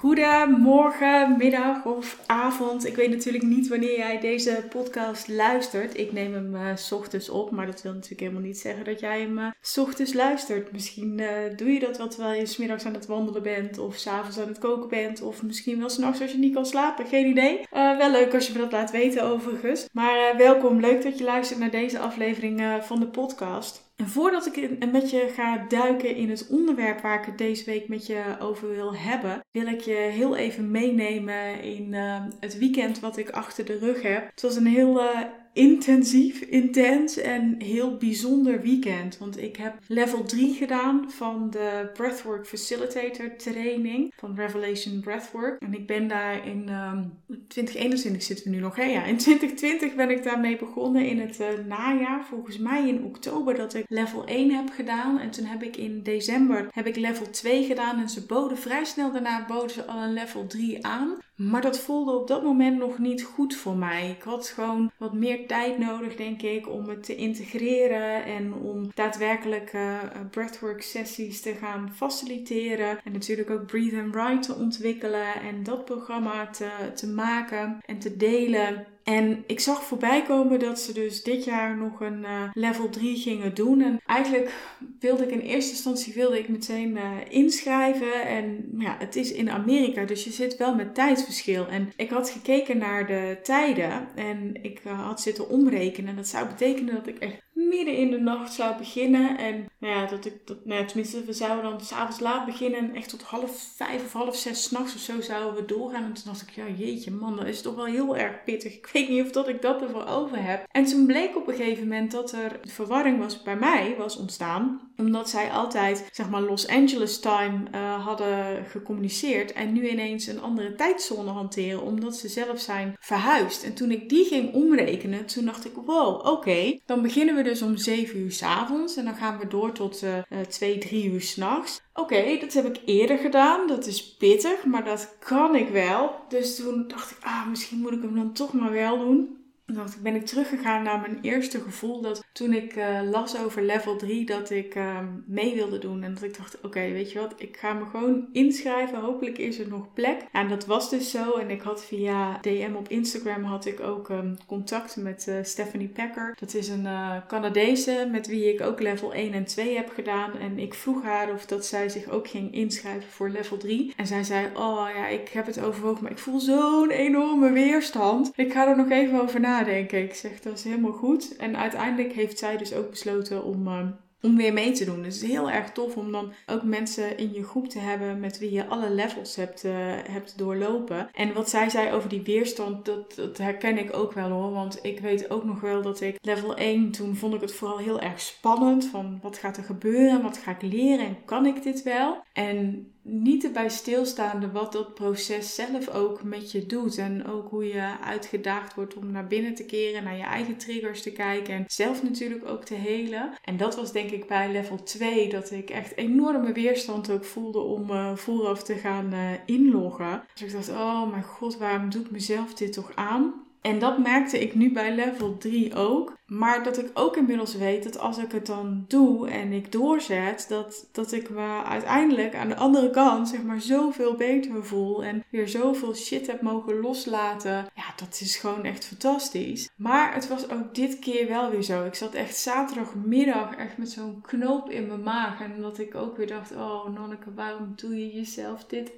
Goedemorgen, middag of avond. Ik weet natuurlijk niet wanneer jij deze podcast luistert. Ik neem hem uh, s ochtends op, maar dat wil natuurlijk helemaal niet zeggen dat jij hem uh, s ochtends luistert. Misschien uh, doe je dat wel terwijl je s middags aan het wandelen bent, of s'avonds aan het koken bent, of misschien wel s'nachts als je niet kan slapen. Geen idee. wel leuk als je me dat laat weten, overigens. Maar welkom, leuk dat je luistert naar deze aflevering van de podcast. En voordat ik met je ga duiken in het onderwerp waar ik het deze week met je over wil hebben, wil ik je heel even meenemen in uh, het weekend wat ik achter de rug heb. Het was een heel uh, intensief, intens en heel bijzonder weekend. Want ik heb level 3 gedaan van de Breathwork Facilitator training van Revelation Breathwork. En ik ben daar in um, 2021 zitten we nu nog. Hè? Ja, in 2020 ben ik daarmee begonnen in het uh, najaar. Volgens mij in oktober dat ik level 1 heb gedaan. En toen heb ik in december heb ik level 2 gedaan. En ze boden vrij snel daarna boden ze al een level 3 aan. Maar dat voelde op dat moment nog niet goed voor mij. Ik had gewoon wat meer tijd nodig, denk ik, om het te integreren en om daadwerkelijk uh, breathwork sessies te gaan faciliteren. En natuurlijk ook Breathe and Write te ontwikkelen en dat programma te, te maken en te delen. En ik zag voorbij komen dat ze dus dit jaar nog een uh, level 3 gingen doen. En eigenlijk wilde ik in eerste instantie wilde ik meteen uh, inschrijven. En ja, het is in Amerika, dus je zit wel met tijdsverschil. En ik had gekeken naar de tijden en ik uh, had zitten omrekenen. En dat zou betekenen dat ik echt midden in de nacht zou beginnen. En nou ja, dat ik, dat, nou ja, tenminste, we zouden dan s'avonds laat beginnen. En echt tot half vijf of half zes s'nachts of zo zouden we doorgaan. En toen dacht ik, ja jeetje man, dat is toch wel heel erg pittig. Ik weet niet of dat ik dat ervoor over heb. En toen bleek op een gegeven moment dat er verwarring was bij mij was ontstaan. Omdat zij altijd, zeg maar, Los Angeles time uh, hadden gecommuniceerd. En nu ineens een andere tijdzone hanteren. Omdat ze zelf zijn verhuisd. En toen ik die ging omrekenen, toen dacht ik, wow, oké. Dan beginnen we dus om 7 uur s avonds. En dan gaan we door tot uh, 2, 3 uur s'nachts. Oké, dat heb ik eerder gedaan. Dat is pittig, maar dat kan ik wel. Dus toen dacht ik, ah, misschien moet ik hem dan toch maar wel doen. Dacht ik, ben ik teruggegaan naar mijn eerste gevoel dat toen ik uh, las over level 3 dat ik uh, mee wilde doen. En dat ik dacht, oké, weet je wat, ik ga me gewoon inschrijven. Hopelijk is er nog plek. En dat was dus zo. En ik had via DM op Instagram had ik ook um, contact met uh, Stephanie Packer. Dat is een Canadese met wie ik ook level 1 en 2 heb gedaan. En ik vroeg haar of dat zij zich ook ging inschrijven voor level 3. En zij zei, oh ja, ik heb het overwogen, maar ik voel zo'n enorme weerstand. Ik ga er nog even over nadenken nadenken. Ik zeg, dat is helemaal goed. En uiteindelijk heeft zij dus ook besloten om, uh, om weer mee te doen. Dus het is heel erg tof om dan ook mensen in je groep te hebben met wie je alle levels hebt, uh, hebt doorlopen. En wat zij zei over die weerstand, dat, dat herken ik ook wel hoor. Want ik weet ook nog wel dat ik level 1, toen vond ik het vooral heel erg spannend. Van wat gaat er gebeuren? Wat ga ik leren? En kan ik dit wel? En niet erbij stilstaande wat dat proces zelf ook met je doet. En ook hoe je uitgedaagd wordt om naar binnen te keren, naar je eigen triggers te kijken. En zelf natuurlijk ook te helen. En dat was denk ik bij level 2 dat ik echt enorme weerstand ook voelde om uh, vooraf te gaan uh, inloggen. Dus ik dacht, oh mijn god, waarom doe ik mezelf dit toch aan? En dat merkte ik nu bij level 3 ook. Maar dat ik ook inmiddels weet dat als ik het dan doe en ik doorzet, dat, dat ik me uiteindelijk aan de andere kant zeg maar zoveel beter voel. En weer zoveel shit heb mogen loslaten. Ja, dat is gewoon echt fantastisch. Maar het was ook dit keer wel weer zo. Ik zat echt zaterdagmiddag echt met zo'n knoop in mijn maag. En dat ik ook weer dacht, oh Nonneke, waarom doe je jezelf dit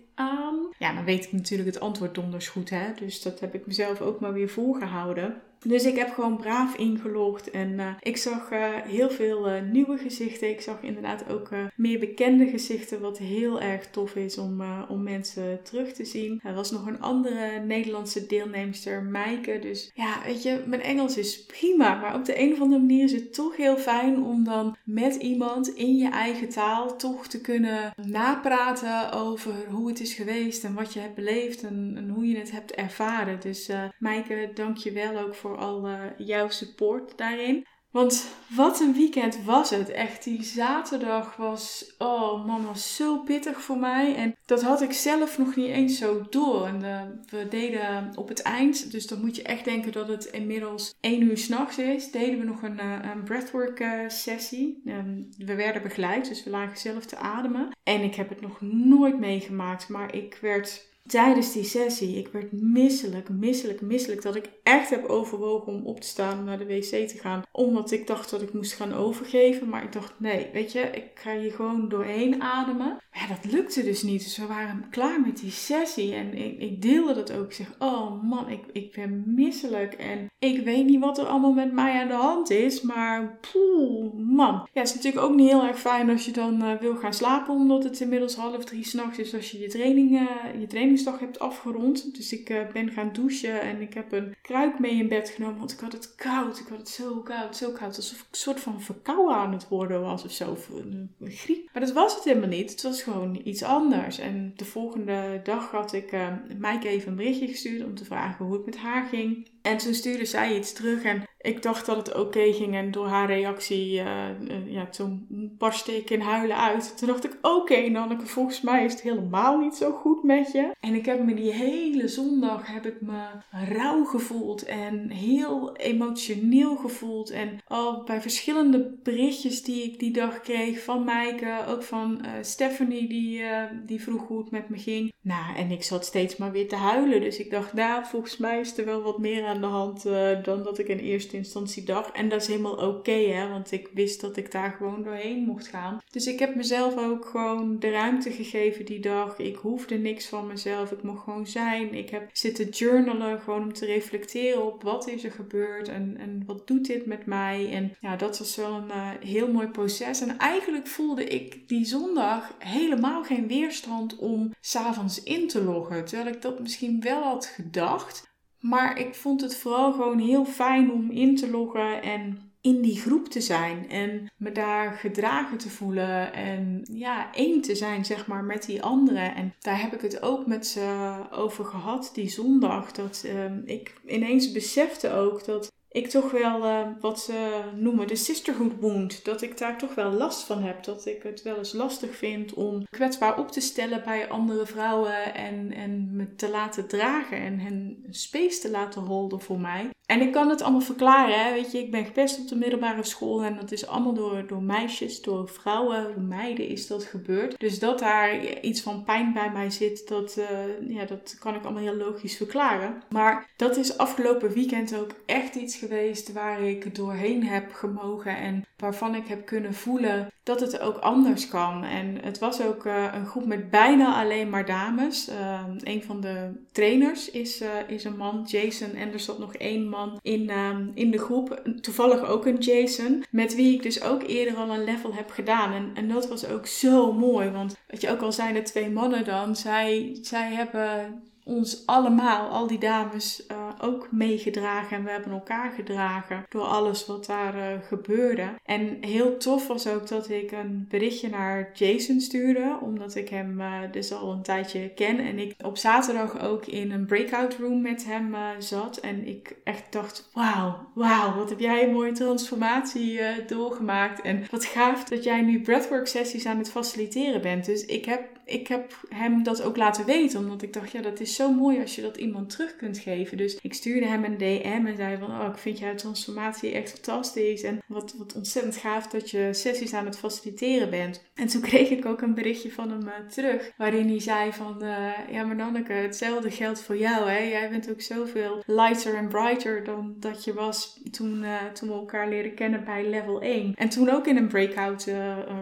Ja, dan weet ik natuurlijk het antwoord donders goed, hè. Dus dat heb ik mezelf ook maar weer voorgehouden. Dus ik heb gewoon braaf ingelogd en uh, ik zag uh, heel veel uh, nieuwe gezichten. Ik zag inderdaad ook meer bekende gezichten, wat heel erg tof is om, om mensen terug te zien. Er was nog een andere Nederlandse deelnemster, Maaike. Dus ja, weet je, mijn Engels is prima, maar op de een of andere manier is het toch heel fijn om dan met iemand in je eigen taal toch te kunnen napraten over hoe het is geweest en wat je hebt beleefd en, en hoe je het hebt ervaren. Dus Maaike, dank je wel ook voor voor al jouw support daarin. Want wat een weekend was het. Echt, die zaterdag was, oh man, was zo pittig voor mij. En dat had ik zelf nog niet eens zo door. En uh, we deden op het eind, dus dan moet je echt denken dat het inmiddels 1 uur s'nachts is, deden we nog een, uh, een breathwork sessie. Um, we werden begeleid, dus we lagen zelf te ademen. En ik heb het nog nooit meegemaakt, maar ik werd tijdens die sessie. Ik werd misselijk, misselijk, misselijk. Dat ik echt heb overwogen om op te staan om naar de wc te gaan. Omdat ik dacht dat ik moest gaan overgeven. Maar ik dacht, nee, weet je, ik ga hier gewoon doorheen ademen. Maar ja, dat lukte dus niet. Dus we waren klaar met die sessie. En ik, ik deelde dat ook. Ik zeg, oh man, ik, ik ben misselijk. En ik weet niet wat er allemaal met mij aan de hand is. Maar poeh, man. Ja, het is natuurlijk ook niet heel erg fijn als je dan uh, wil gaan slapen. Omdat het inmiddels half drie s'nachts is. Als je je training, uh, je training trainingsdag hebt afgerond. Dus ik uh, ben gaan douchen en ik heb een kruik mee in bed genomen. Want ik had het koud. Ik had het zo koud, zo koud. Alsof ik een soort van verkouden aan het worden was of zo. Een, griep. Maar dat was het helemaal niet. Het was gewoon iets anders. En de volgende dag had ik uh, Mike even een berichtje gestuurd om te vragen hoe het met haar ging. En toen stuurde zij iets terug en ik dacht dat het oké ging en door haar reactie, uh, ja, toen barstte ik in huilen uit. Toen dacht ik, oké okay, volgens mij is het helemaal niet zo goed met je. En ik heb me die hele zondag, heb ik me rauw gevoeld en heel emotioneel gevoeld. En al bij verschillende berichtjes die ik die dag kreeg van Maaike, ook van uh, Stephanie, die, die vroeg hoe het met me ging. Nou, en ik zat steeds maar weer te huilen. Dus ik dacht, nou, volgens mij is er wel wat meer aan de hand dan dat ik in eerste instantie dacht. En dat is helemaal oké, hè, want ik wist dat ik daar gewoon doorheen mocht gaan. Dus ik heb mezelf ook gewoon de ruimte gegeven die dag. Ik hoefde niks van mezelf. Ik mocht gewoon zijn. Ik heb zitten journalen, gewoon om te reflecteren op wat is er gebeurd en, en wat doet dit met mij. En ja, dat was wel een uh, heel mooi proces. En eigenlijk voelde ik die zondag helemaal geen weerstand om s'avonds in te loggen. Terwijl ik dat misschien wel had gedacht. Maar ik vond het vooral gewoon heel fijn om in te loggen en in die groep te zijn en me daar gedragen te voelen en ja, één te zijn zeg maar met die anderen. En daar heb ik het ook met ze over gehad die zondag. Dat uh, ik ineens besefte ook dat ik toch wel uh, wat ze noemen de sisterhood wound. Dat ik daar toch wel last van heb. Dat ik het wel eens lastig vind om kwetsbaar op te stellen bij andere vrouwen. En, en me te laten dragen en hen space te laten holden voor mij. En ik kan het allemaal verklaren. Hè? Weet je, ik ben gepest op de middelbare school. En dat is allemaal door, door meisjes, door vrouwen, meiden is dat gebeurd. Dus dat daar iets van pijn bij mij zit, dat, uh, ja, dat kan ik allemaal heel logisch verklaren. Maar dat is afgelopen weekend ook echt iets geweest waar ik doorheen heb gemogen en waarvan ik heb kunnen voelen dat het ook anders kan. En het was ook uh, een groep met bijna alleen maar dames. Uh, een van de trainers is, uh, is een man, Jason, en er zat nog één man in, in de groep, toevallig ook een Jason, met wie ik dus ook eerder al een level heb gedaan. En, en dat was ook zo mooi, want wat je ook al zijn, de twee mannen dan, zij, zij hebben ons allemaal, al die dames, uh, ook meegedragen. En we hebben elkaar gedragen door alles wat daar uh, gebeurde. En heel tof was ook dat ik een berichtje naar Jason stuurde. Omdat ik hem uh, dus al een tijdje ken. En ik op zaterdag ook in een breakout room met hem zat. En ik echt dacht, wauw, wauw, wat heb jij een mooie transformatie doorgemaakt. En wat gaaf dat jij nu breathwork sessies aan het faciliteren bent. Dus ik heb, ik heb hem dat ook laten weten. Omdat ik dacht, ja, dat is zo mooi als je dat iemand terug kunt geven. Dus ik stuurde hem een DM en zei van, oh, ik vind jouw transformatie echt fantastisch. En wat, wat ontzettend gaaf dat je sessies aan het faciliteren bent. En toen kreeg ik ook een berichtje van hem uh, terug, waarin hij zei van, uh, ja maar Nanneke, hetzelfde geldt voor jou. Hè? Jij bent ook zoveel lighter en brighter dan dat je was toen, uh, toen we elkaar leren kennen bij level 1. En toen ook in een breakout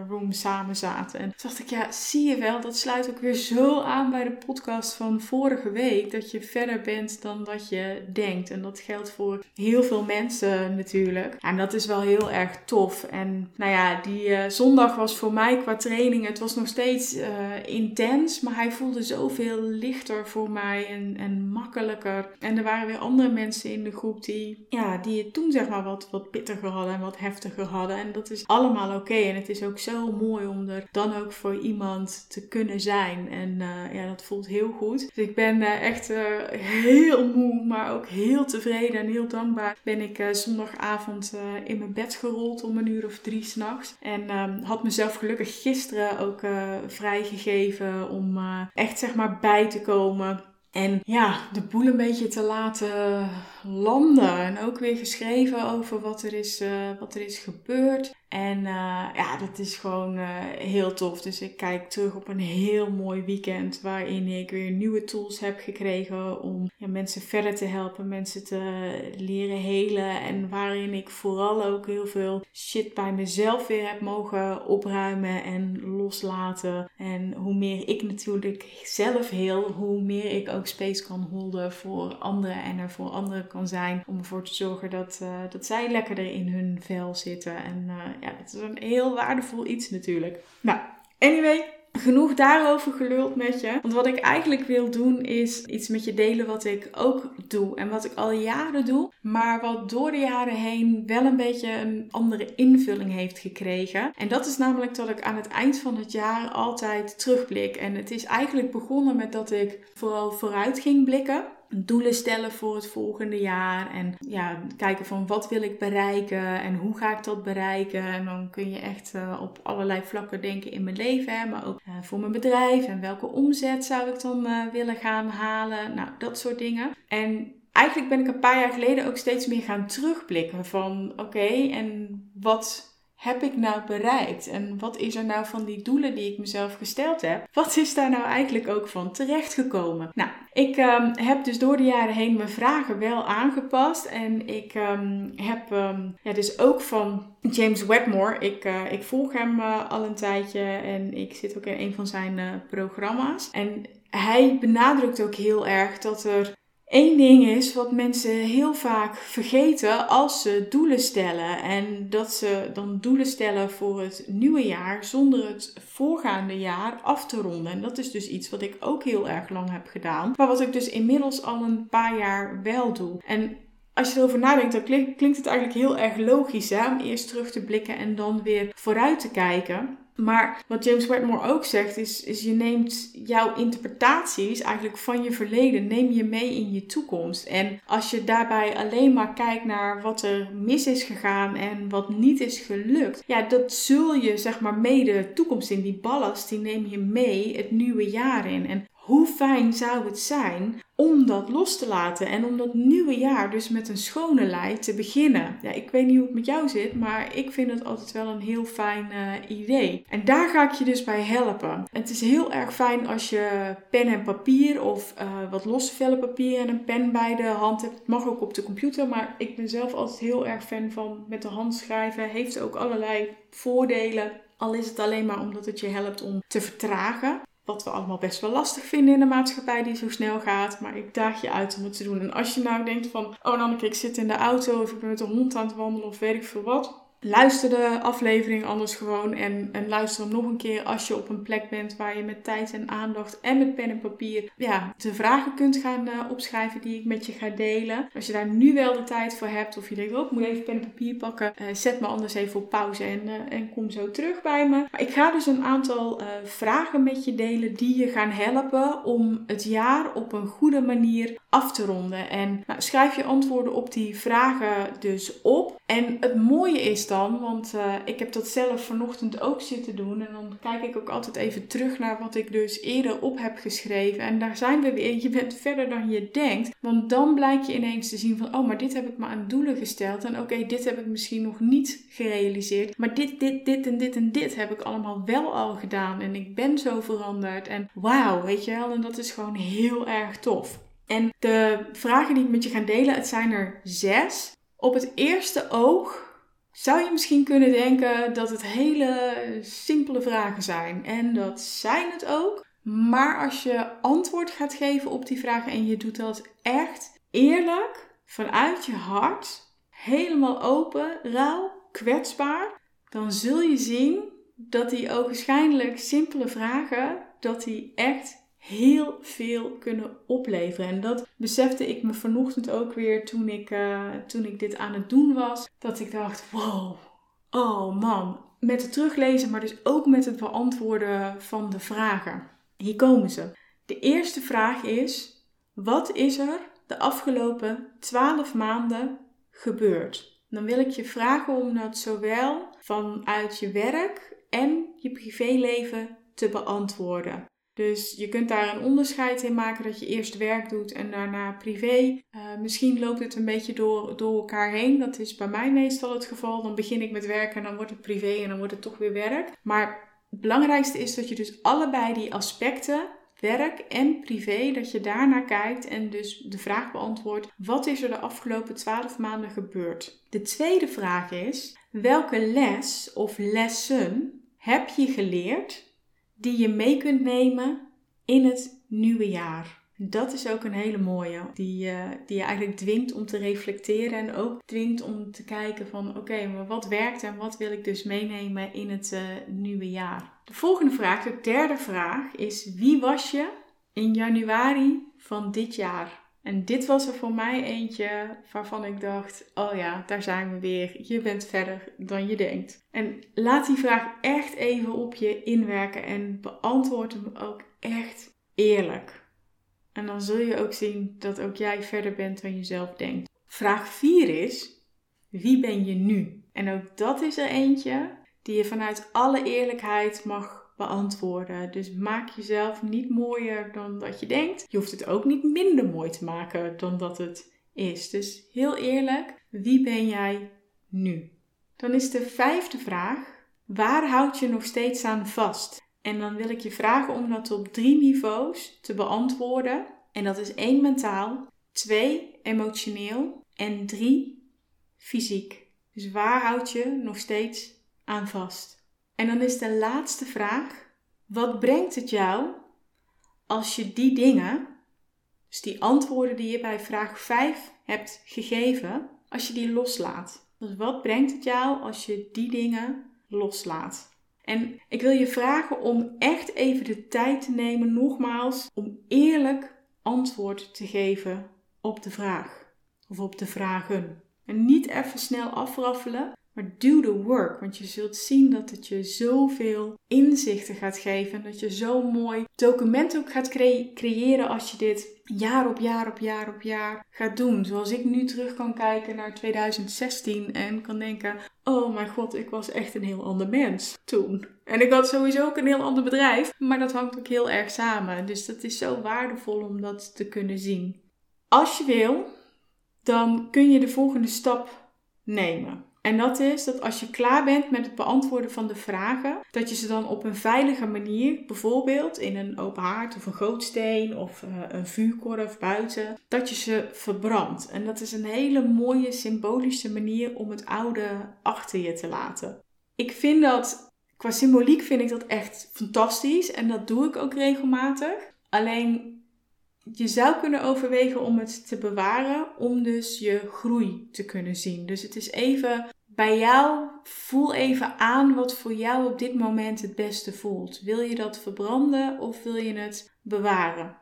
room samen zaten. En toen dacht ik, ja, zie je wel, dat sluit ook weer zo aan bij de podcast van vorige week. Dat je verder bent dan dat je denkt. En dat geldt voor heel veel mensen natuurlijk. En dat is wel heel erg tof. En nou ja, die uh, zondag was voor mij qua training. Het was nog steeds uh, intens. Maar hij voelde zoveel lichter voor mij en, en makkelijker. En er waren weer andere mensen in de groep die, ja, die het toen zeg maar wat, wat pittiger hadden en wat heftiger hadden. En dat is allemaal oké. En het is ook zo mooi om er dan ook voor iemand te kunnen zijn. En uh, ja, dat voelt heel goed. Dus ik ben echt heel moe, maar ook heel tevreden en heel dankbaar. Ben ik zondagavond in mijn bed gerold om een uur of drie s'nachts. En um, had mezelf gelukkig gisteren ook vrijgegeven om echt zeg maar bij te komen. En ja, de boel een beetje te laten landen. En ook weer geschreven over wat er is, uh, wat er is gebeurd. En uh, ja, dat is gewoon uh, heel tof. Dus ik kijk terug op een heel mooi weekend. Waarin ik weer nieuwe tools heb gekregen om ja, mensen verder te helpen. Mensen te leren helen. En waarin ik vooral ook heel veel shit bij mezelf weer heb mogen opruimen en loslaten. En hoe meer ik natuurlijk zelf heel, hoe meer ik ook space kan holden voor anderen. En er voor anderen kan zijn. Om ervoor te zorgen dat, uh, dat zij lekkerder in hun vel zitten. En uh, ja, dat is een heel waardevol iets natuurlijk. Nou, anyway, genoeg daarover geluld met je. Want wat ik eigenlijk wil doen is iets met je delen wat ik ook doe. En wat ik al jaren doe. Maar wat door de jaren heen wel een beetje een andere invulling heeft gekregen. En dat is namelijk dat ik aan het eind van het jaar altijd terugblik. En het is eigenlijk begonnen met dat ik vooral vooruit ging blikken doelen stellen voor het volgende jaar. En ja, kijken van wat wil ik bereiken en hoe ga ik dat bereiken. En dan kun je echt uh, op allerlei vlakken denken in mijn leven. Hè, maar ook uh, voor mijn bedrijf en welke omzet zou ik dan uh, willen gaan halen. Nou, dat soort dingen. En eigenlijk ben ik een paar jaar geleden ook steeds meer gaan terugblikken van oké, en wat heb ik nou bereikt? En wat is er nou van die doelen die ik mezelf gesteld heb? Wat is daar nou eigenlijk ook van terechtgekomen? Nou, ik um, heb dus door de jaren heen mijn vragen wel aangepast. En ik um, heb um, ja, dus ook van James Wedmore. Ik, uh, ik volg hem uh, al een tijdje en ik zit ook in een van zijn uh, programma's. En hij benadrukt ook heel erg dat er Eén ding is wat mensen heel vaak vergeten als ze doelen stellen. En dat ze dan doelen stellen voor het nieuwe jaar zonder het voorgaande jaar af te ronden. En dat is dus iets wat ik ook heel erg lang heb gedaan. Maar wat ik dus inmiddels al een paar jaar wel doe. En als je erover nadenkt, dan klinkt het eigenlijk heel erg logisch hè? om eerst terug te blikken en dan weer vooruit te kijken. Maar wat James Wedmore ook zegt, is, is je neemt jouw interpretaties eigenlijk van je verleden, neem je mee in je toekomst. En als je daarbij alleen maar kijkt naar wat er mis is gegaan en wat niet is gelukt, ja, dat zul je zeg maar mee de toekomst in. Die ballast, die neem je mee het nieuwe jaar in. En hoe fijn zou het zijn om dat los te laten en om dat nieuwe jaar dus met een schone lei te beginnen. Ja, ik weet niet hoe het met jou zit, maar ik vind het altijd wel een heel fijn uh, idee. En daar ga ik je dus bij helpen. Het is heel erg fijn als je pen en papier of uh, wat losse vellen papier en een pen bij de hand hebt. Het mag ook op de computer, maar ik ben zelf altijd heel erg fan van met de hand schrijven. Heeft ook allerlei voordelen. Al is het alleen maar omdat het je helpt om te vertragen. Wat we allemaal best wel lastig vinden in de maatschappij die zo snel gaat. Maar ik daag je uit om het te doen. En als je nou denkt van, oh Nanneke, ik zit in de auto of ik ben met de hond aan het wandelen of weet ik veel wat. Luister de aflevering anders gewoon en, en luister hem nog een keer als je op een plek bent waar je met tijd en aandacht en met pen en papier ja, de vragen kunt gaan uh, opschrijven die ik met je ga delen. Als je daar nu wel de tijd voor hebt of je denkt, oh ik moet even pen en papier pakken, uh, zet me anders even op pauze en, uh, en kom zo terug bij me. Maar ik ga dus een aantal vragen met je delen die je gaan helpen om het jaar op een goede manier af te ronden. En nou, schrijf je antwoorden op die vragen dus op. En het mooie is want uh, ik heb dat zelf vanochtend ook zitten doen. En dan kijk ik ook altijd even terug naar wat ik dus eerder op heb geschreven. En daar zijn we weer. Je bent verder dan je denkt. Want dan blijkt je ineens te zien van, oh, maar dit heb ik me aan doelen gesteld. En oké, dit heb ik misschien nog niet gerealiseerd. Maar dit, dit, dit en dit en dit heb ik allemaal wel al gedaan. En ik ben zo veranderd. En wauw, weet je wel. En dat is gewoon heel erg tof. En de vragen die ik met je ga delen, het zijn er zes. Op het eerste oog zou je misschien kunnen denken dat het hele simpele vragen zijn. En dat zijn het ook. Maar als je antwoord gaat geven op die vragen en je doet dat echt eerlijk, vanuit je hart, helemaal open, rauw, kwetsbaar, dan zul je zien dat die ogenschijnlijk simpele vragen, dat die echt heel veel kunnen opleveren. En dat besefte ik me vanochtend ook weer toen ik, uh, toen ik dit aan het doen was. Dat ik dacht, wow, oh man. Met het teruglezen, maar dus ook met het beantwoorden van de vragen. Hier komen ze. De eerste vraag is, wat is er de afgelopen 12 maanden gebeurd? Dan wil ik je vragen om dat zowel vanuit je werk en je privéleven te beantwoorden. Dus je kunt daar een onderscheid in maken dat je eerst werk doet en daarna privé. Uh, misschien loopt het een beetje door, door elkaar heen. Dat is bij mij meestal het geval. Dan begin ik met werken en dan wordt het privé en dan wordt het toch weer werk. Maar het belangrijkste is dat je dus allebei die aspecten, werk en privé, dat je daarnaar kijkt en dus de vraag beantwoordt: wat is er de afgelopen 12 maanden gebeurd? De tweede vraag is: welke les of lessen heb je geleerd die je mee kunt nemen in het nieuwe jaar. Dat is ook een hele mooie, die, uh, die je eigenlijk dwingt om te reflecteren en ook dwingt om te kijken van oké, maar wat werkt en wat wil ik dus meenemen in het uh, nieuwe jaar. De volgende vraag, de derde vraag, is wie was je in januari van dit jaar? En dit was er voor mij eentje waarvan ik dacht: oh ja, daar zijn we weer. Je bent verder dan je denkt. En laat die vraag echt even op je inwerken en beantwoord hem ook echt eerlijk. En dan zul je ook zien dat ook jij verder bent dan je zelf denkt. Vraag 4 is: wie ben je nu? En ook dat is er eentje die je vanuit alle eerlijkheid mag beantwoorden. Dus maak jezelf niet mooier dan dat je denkt. Je hoeft het ook niet minder mooi te maken dan dat het is. Dus heel eerlijk, wie ben jij nu? Dan is de vijfde vraag: waar houd je nog steeds aan vast? En dan wil ik je vragen om dat op drie niveaus te beantwoorden. En dat is één mentaal, twee emotioneel en drie fysiek. Dus waar houd je nog steeds aan vast? En dan is de laatste vraag: wat brengt het jou als je die dingen, dus die antwoorden die je bij vraag 5 hebt gegeven, als je die loslaat? Dus wat brengt het jou als je die dingen loslaat? En ik wil je vragen om echt even de tijd te nemen, nogmaals, om eerlijk antwoord te geven op de vraag of op de vragen. En niet even snel afraffelen, maar do the work, want je zult zien dat het je zoveel inzichten gaat geven. En dat je zo'n mooi document ook gaat creëren als je dit jaar op jaar op jaar op jaar gaat doen. Zoals ik nu terug kan kijken naar 2016 en kan denken: Oh mijn god, ik was echt een heel ander mens toen. En ik had sowieso ook een heel ander bedrijf, maar dat hangt ook heel erg samen. Dus dat is zo waardevol om dat te kunnen zien. Als je wil, dan kun je de volgende stap nemen. En dat is dat als je klaar bent met het beantwoorden van de vragen, dat je ze dan op een veilige manier, bijvoorbeeld in een open haard of een gootsteen of uh, een vuurkorf buiten, dat je ze verbrandt. En dat is een hele mooie symbolische manier om het oude achter je te laten. Ik vind dat, qua symboliek vind ik dat echt fantastisch en dat doe ik ook regelmatig. Alleen je zou kunnen overwegen om het te bewaren, om dus je groei te kunnen zien. Dus het is even bij jou, voel even aan wat voor jou op dit moment het beste voelt. Wil je dat verbranden of wil je het bewaren?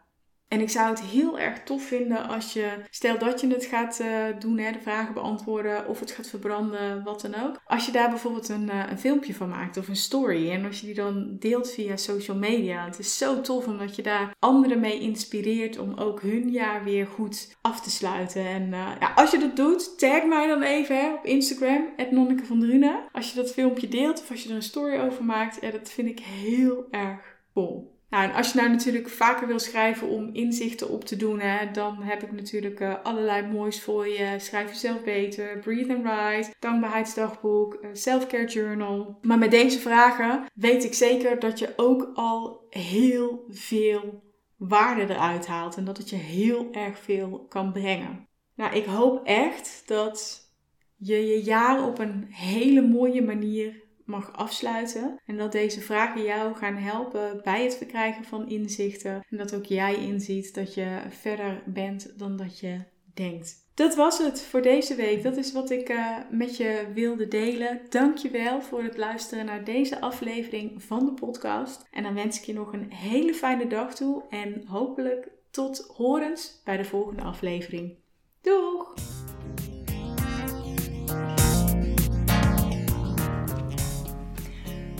En ik zou het heel erg tof vinden als je, stel dat je het gaat uh, doen, hè, de vragen beantwoorden of het gaat verbranden, wat dan ook. Als je daar bijvoorbeeld een, uh, een filmpje van maakt of een story en als je die dan deelt via social media. Het is zo tof omdat je daar anderen mee inspireert om ook hun jaar weer goed af te sluiten. En uh, ja, als je dat doet, tag mij dan even hè, op Instagram, Nonneke van. Als je dat filmpje deelt of als je er een story over maakt, dat vind ik heel erg cool. Nou, en als je nou natuurlijk vaker wil schrijven om inzichten op te doen, hè, dan heb ik natuurlijk uh, allerlei moois voor je. Schrijf jezelf beter, Breathe and Write, Dankbaarheidsdagboek, uh, Self-Care Journal. Maar met deze vragen weet ik zeker dat je ook al heel veel waarde eruit haalt en dat het je heel erg veel kan brengen. Nou, ik hoop echt dat je je jaar op een hele mooie manier mag afsluiten. En dat deze vragen jou gaan helpen bij het verkrijgen van inzichten. En dat ook jij inziet dat je verder bent dan dat je denkt. Dat was het voor deze week. Dat is wat ik uh, met je wilde delen. Dankjewel voor het luisteren naar deze aflevering van de podcast. En dan wens ik je nog een hele fijne dag toe en hopelijk tot horens bij de volgende aflevering. Doeg!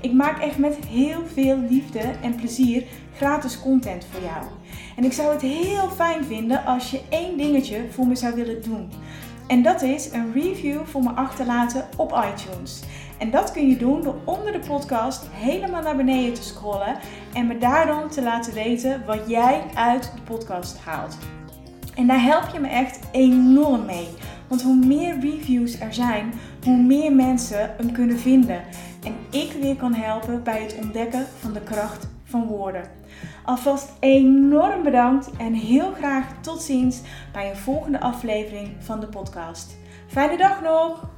Ik maak echt met heel veel liefde en plezier gratis content voor jou. En ik zou het heel fijn vinden als je één dingetje voor me zou willen doen. En dat is een review voor me achterlaten op iTunes. En dat kun je doen door onder de podcast helemaal naar beneden te scrollen en me daar dan te laten weten wat jij uit de podcast haalt. En daar help je me echt enorm mee. Want hoe meer reviews er zijn, hoe meer mensen hem kunnen vinden. En ik weer kan helpen bij het ontdekken van de kracht van woorden. Alvast enorm bedankt en heel graag tot ziens bij een volgende aflevering van de podcast. Fijne dag nog!